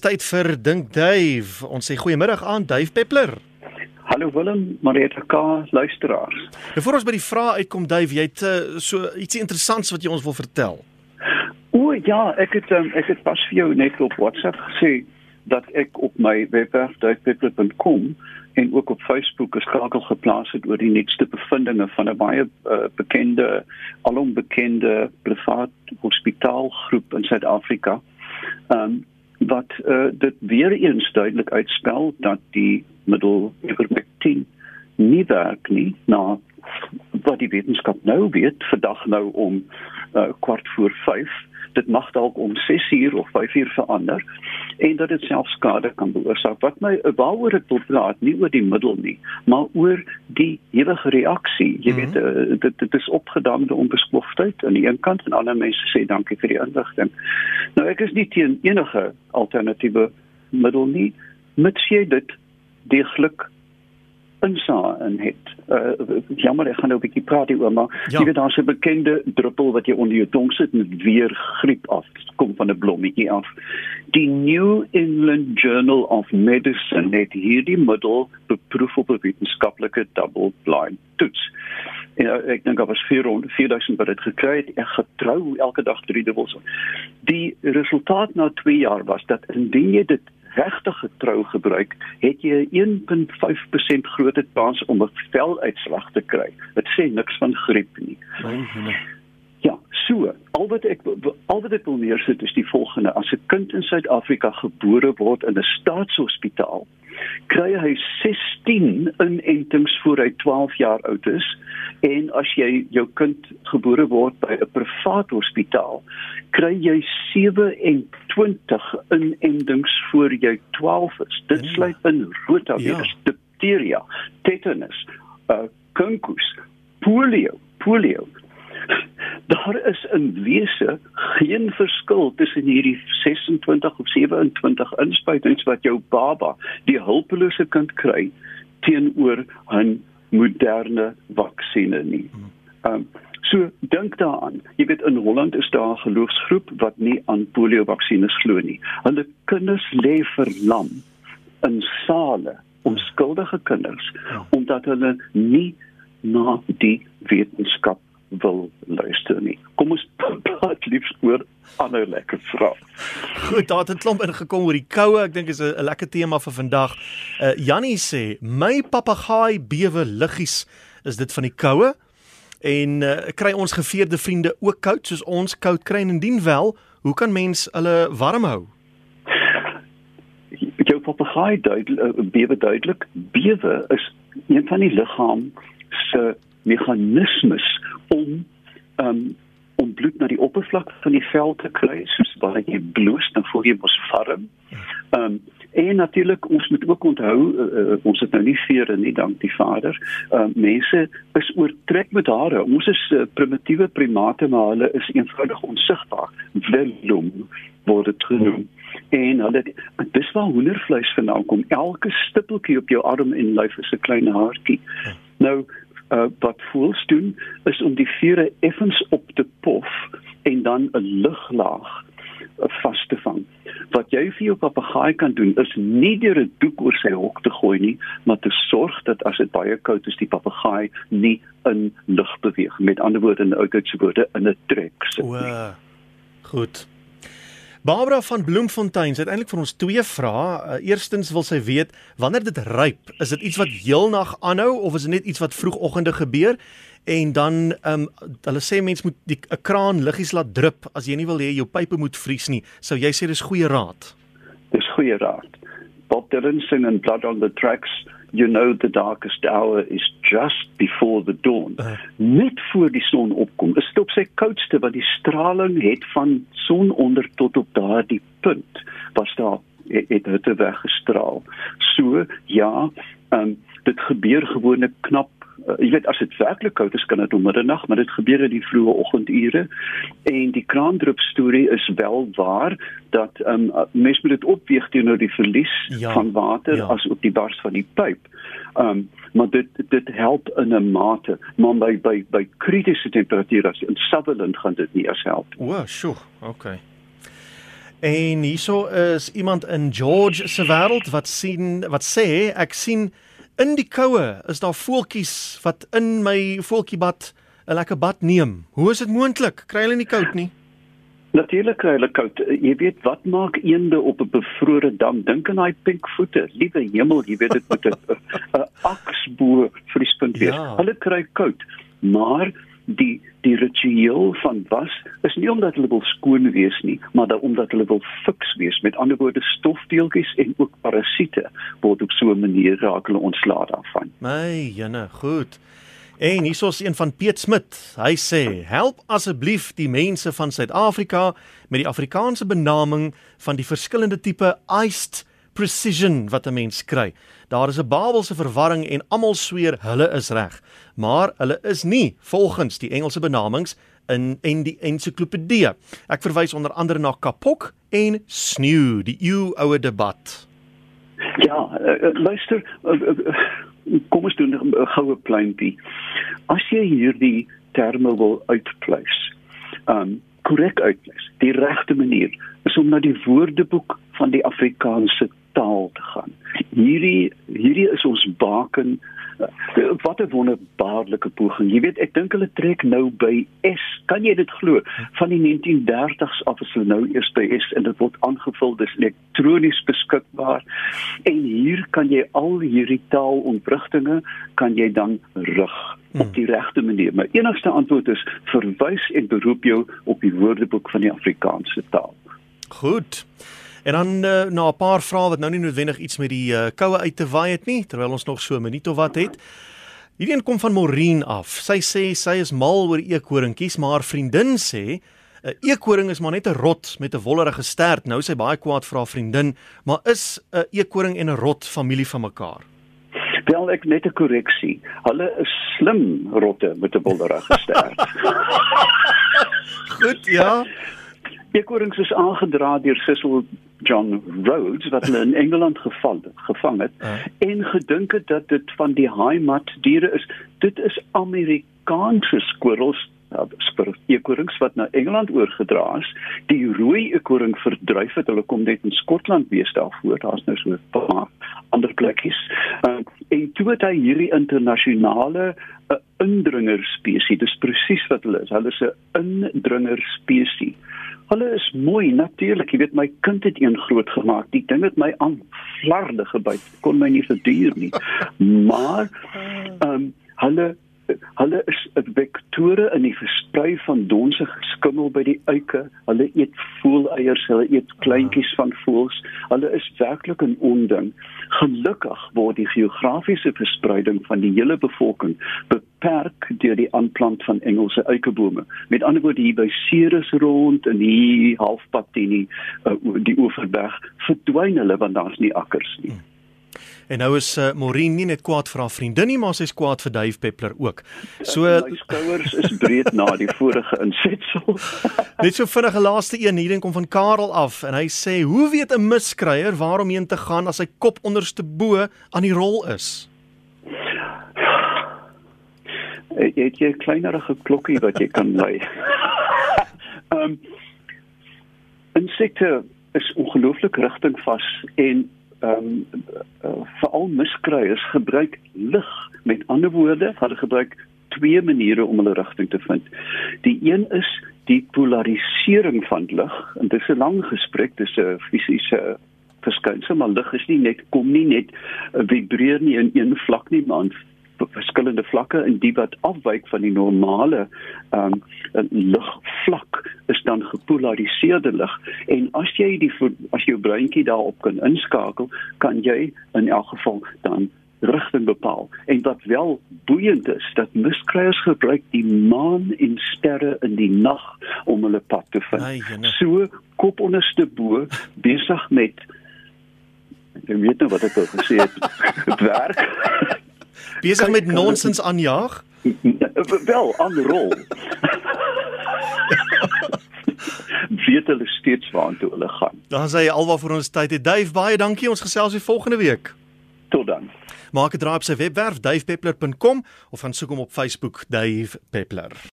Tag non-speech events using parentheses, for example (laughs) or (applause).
Tyd vir Dink Dave. Ons sê goeiemiddag aan Dave Peppler. Hallo Willem, Marieta K, luisteraars. Voor ons by die vrae uitkom Dave, jy het uh, so ietsie interessants wat jy ons wil vertel. O ja, ek het um, ek het pas vir jou net op WhatsApp gesê dat ek op my webwerf davepeppler.com en ook op Facebook 'n skakel geplaas het oor die nuutste bevindinge van 'n baie uh, bekende, alom bekende privaat hospitaalgroep in Suid-Afrika. Ehm um, wat uh, dit weer eens duidelik uitspel dat die middel ivermectin nie werk nie na wat die wetenskap nou weet vandag nou om uh, kwart voor 5 dit mag dalk om 6 uur of 5 uur verander en dat dit self skade kan veroorsaak. Wat my waaroor ek wil praat, nie oor die middel nie, maar oor die ewige reaksie. Jy mm -hmm. weet uh, dit dit is opgedamde onbeskofheid aan die een kant en ander mense sê dankie vir die inligting. Nou ek is nie teen enige alternatiewe middel nie, mits jy dit deeglik insa in het. Uh jammer ek gaan nou 'n bietjie praat hieroor maar ja. jy weet daar's 'n bekende druppel wat jy onder jou tong sit en weer griep af kom van 'n blommetjie af. Die New England Journal of Medicine het hierdie middel beproef op 'n wetenskaplike double blind toets. En uh, ek dink daar was 400 4000 wat dit gekry het. Ek getrou elke dag 3 dubbels. Die resultaat na 2 jaar was dat indien jy dit regtig getrou gebruik, het jy 1.5% groter kans om 'n veluitslag te kry. Dit sê niks van griep nie. Ja, so, al wat ek al wat ek wil neersit is die volgende: as 'n kind in Suid-Afrika gebore word in 'n staatshospitaal, kry hy 16 inentings voor hy 12 jaar oud is en as jy jou kind gebore word by 'n privaat hospitaal kry jy 27 inentings voor jy 12 is dit ja. sluit in rotavirus ja. diphtheria tetanus uh, kunkus polio polio (laughs) daar is in wese geen verskil tussen hierdie 26 of 27 inspuitings wat jou baba die hulpelose kind kry teenoor 'n moderne vaksines nie. Um, so dink daaraan. Jy weet in Holland is daar 'n geloofsgroep wat nie aan polio vaksines glo nie. Hulle kinders lê verlam in sale, onskuldige kinders, ja. omdat hulle nie na die wetenskap wil luister nie. Kom ons (laughs) praat liefs oor ander lekker vrae. Goed, daar het 'n klomp ingekom oor die koue. Ek dink is 'n lekker tema vir vandag. Uh Jannie sê, "My papegaai bewe liggies. Is dit van die koue?" En uh kry ons geveerde vriende ook koud soos ons koud kry en indien wel, hoe kan mens hulle warm hou? Jou papegaai duidelik uh, bewe duidelik. Bewe is een van die liggaam se meganismes om um, om bloed na die oppervlak van die vel te kry soos baie jy bloos dan voel jy mos warm. Ehm um, en natuurlik ons moet ook onthou uh, uh, ons het nou nie vere nie dank die Vader. Ehm uh, mense is oortrek met hare. Ons is uh, primitiewe primate maar hulle is eenvoudig onsigbaar. Velum word dit genoem. En hulle dis waar hoendervleis vandaan kom. Elke stippeltjie op jou arm en lyf is 'n klein haartjie. Nou uh, wat voels doen is om die vure effens op te pof en dan 'n luglaag uh, vas te vang. Wat jy vir jou papegaai kan doen is nie deur 'n doek oor sy hok te gooi nie, maar te sorg dat as dit baie koud is, die papegaai nie in lug beweeg. Met ander woorde in oudheidse woorde in 'n trek sit. O. Goed. Barbara van Bloemfontein het eintlik vir ons twee vrae. Uh, eerstens wil sy weet wanneer dit ryp, is dit iets wat heelnag aanhou of is dit net iets wat vroegoggende gebeur? En dan ehm um, hulle sê mens moet die 'n kraan liggies laat drup as jy nie wil hê jou pype moet vries nie. Sou jy sê dis goeie raad? Dis goeie raad. Bob Dylan sing in Blood on the Tracks you know the darkest hour is just before the dawn. Uh. Net voor die son opkom. Is dit op sy koudste wat die straling het van son onder tot op daardie punt was daar het, het hitte weggestraal. So ja, um, dit gebeur gewoonlik knap uh, jy weet as dit werklik koud is kan dit om middernag maar dit gebeur in die vroeë oggendure. En die kraandrup storie is wel waar dat um, mense moet dit opweeg teenoor die verlies ja, van water ja. as ook die bars van die pyp. Um, maar dit dit help in 'n mate maar by by by kritiese temperature as in Sutherland gaan dit nie as help o sjoe okay En hierso is iemand in George se wêreld wat sien wat sê ek sien in die koue is daar voeltjies wat in my voeltjiebad 'n lekker bad neem. Hoe is dit moontlik? Kry hulle nie koud nie? Natuurlik kry hulle koud. Jy weet wat maak eende op 'n bevrore dam? Dink aan daai pink voete. Liewe hemel, jy weet dit moet 'n (laughs) aksbo vriespunt wees. Ja. Hulle kry koud. Maar die die ritueel van was is nie omdat hulle wil skoon wees nie, maar dat omdat hulle wil fiks wees. Met ander woorde stofdeeltjies en ook parasiete word op so 'n manier raak hulle ontslae daarvan. My jene, goed. En hier is een van Piet Smit. Hy sê: "Help asseblief die mense van Suid-Afrika met die Afrikaanse benaming van die verskillende tipe iced precision wat 'n mens kry. Daar is 'n Babelse verwarring en almal sweer hulle is reg, maar hulle is nie volgens die Engelse benamings in en die ensiklopedie. Ek verwys onder andere na kapok en sneeu, die eeu oue debat. Ja, uh, luister, uh, uh, kom ons doen 'n goue pleintjie. As jy hierdie terme wil uitpleis, um korrek uitpleis, die regte manier is om na die woordeboek van die Afrikaanse taal te gaan. Hierdie hierdie is ons baken wat 'n wonderbaarlike poging. Jy weet, ek dink hulle trek nou by S. Kan jy dit glo? Van die 1930s af is hulle nou eers by S en dit word aangevul dis elektronies beskikbaar. En hier kan jy al hierdie taalontwrigtinge kan jy dan rig op die regte manier. My enigste antwoord is verwys en beroep jou op die woordeboek van die Afrikaanse taal. Goed. En dan uh, na 'n paar vrae wat nou nie noodwendig iets met die uh, koue uit te waai het nie, terwyl ons nog so 'n minuut of wat het. Hierdie een kom van Maureen af. Sy sê sy is mal oor eekoringetjies, maar haar vriendin sê 'n eekoring is maar net 'n rot met 'n wollerige stert. Nou sy baie kwaad haar vriendin, maar is 'n eekoring en 'n rot familie van mekaar? Wel ek net 'n korreksie. Hulle is slim rotte met 'n wollerige stert. (laughs) Goed, ja. Eekorings is aangedra deur Cecil John Rhodes wat hulle in Engeland geval gevang het uh. en gedink het dat dit van die heimat diere is. Dit is Amerikaanse squirrels Ja, eekorings wat na Engeland oorgedra is, die rooi eekoring verdryf het. Hulle kom net in Skotland wees daarvoor. Daar's nou so 'n paar ander plekkies. Uh, en toe het hy hierdie internasionale 'n uh, indringer spesies. Dis presies wat hulle is. Hulle is 'n indringer spesies. Hulle is mooi natuurlik. Jy weet my kind het een groot gemaak. Die ding het my aan flarde gebyt. Kon my nie verduur nie. (laughs) Maar ehm um, hulle hulle is vektore in die versprei van donsige skimmel by die uike. Hulle eet voeleiers, hulle eet kleintjies van voëls. Hulle is werklik 'n onding. Gelukkig word die geografiese verspreiding van die hele bevolking beperk deur die aanplant van Engelse eikebome. Met ander woorde hier by Ceres rond en hier halfpad teen die uh, die Oeverberg verdwyn hulle want daar's nie akkers nie. Hmm. En nou is uh, Maureen nie net kwaad vir haar vriendin nie, maar sy's kwaad vir Dave Peppler ook. So my skouers is breed na die vorige insetsel. (laughs) net so vinnige laaste een hier kom van Karel af en hy sê: "Hoe weet 'n miskryer waar om heen te gaan as sy kop onderste bo aan die rol is?" Jy het 'n kleinerige klokkie wat jy kan lei. (laughs) Ehm um, insekte is ongelooflik rigtingvas en ehm um, veral miskryers gebruik lig. Met ander woorde, hulle gebruik twee maniere om hulle rigting te vind. Die een is die polarisering van lig en dit is 'n lang gesprek, dis 'n fisiese verskynsel, maar lig is nie net kom nie net uh, vibreer nie in een vlak nie, maar verskillende vlakke en die wat afwyk van die normale ehm um, ligvlak is dan gepolariseerde lig. En as jy die as jou breintjie daarop kan inskakel kan jy in elk geval dan rigting bepaal. En wat wel boeiend is dat miskryers gebruik die maan en sterre in die nag om hulle pad te vind. Ai, so kop onderste bo besig met ek weet nou wat ek al gesê het (laughs) werk Besig met nonsens aanjaag? (laughs) Wel, aan rol. (laughs) weet hulle steeds waartoe hulle gaan. Dan sê jy alwaar vir ons tyd. Dave, baie dankie. Ons gesels weer volgende week. Tot dan. Maak 'n draai op sy webwerf davepeppler.com of gaan soek hom op Facebook Dave Peppler.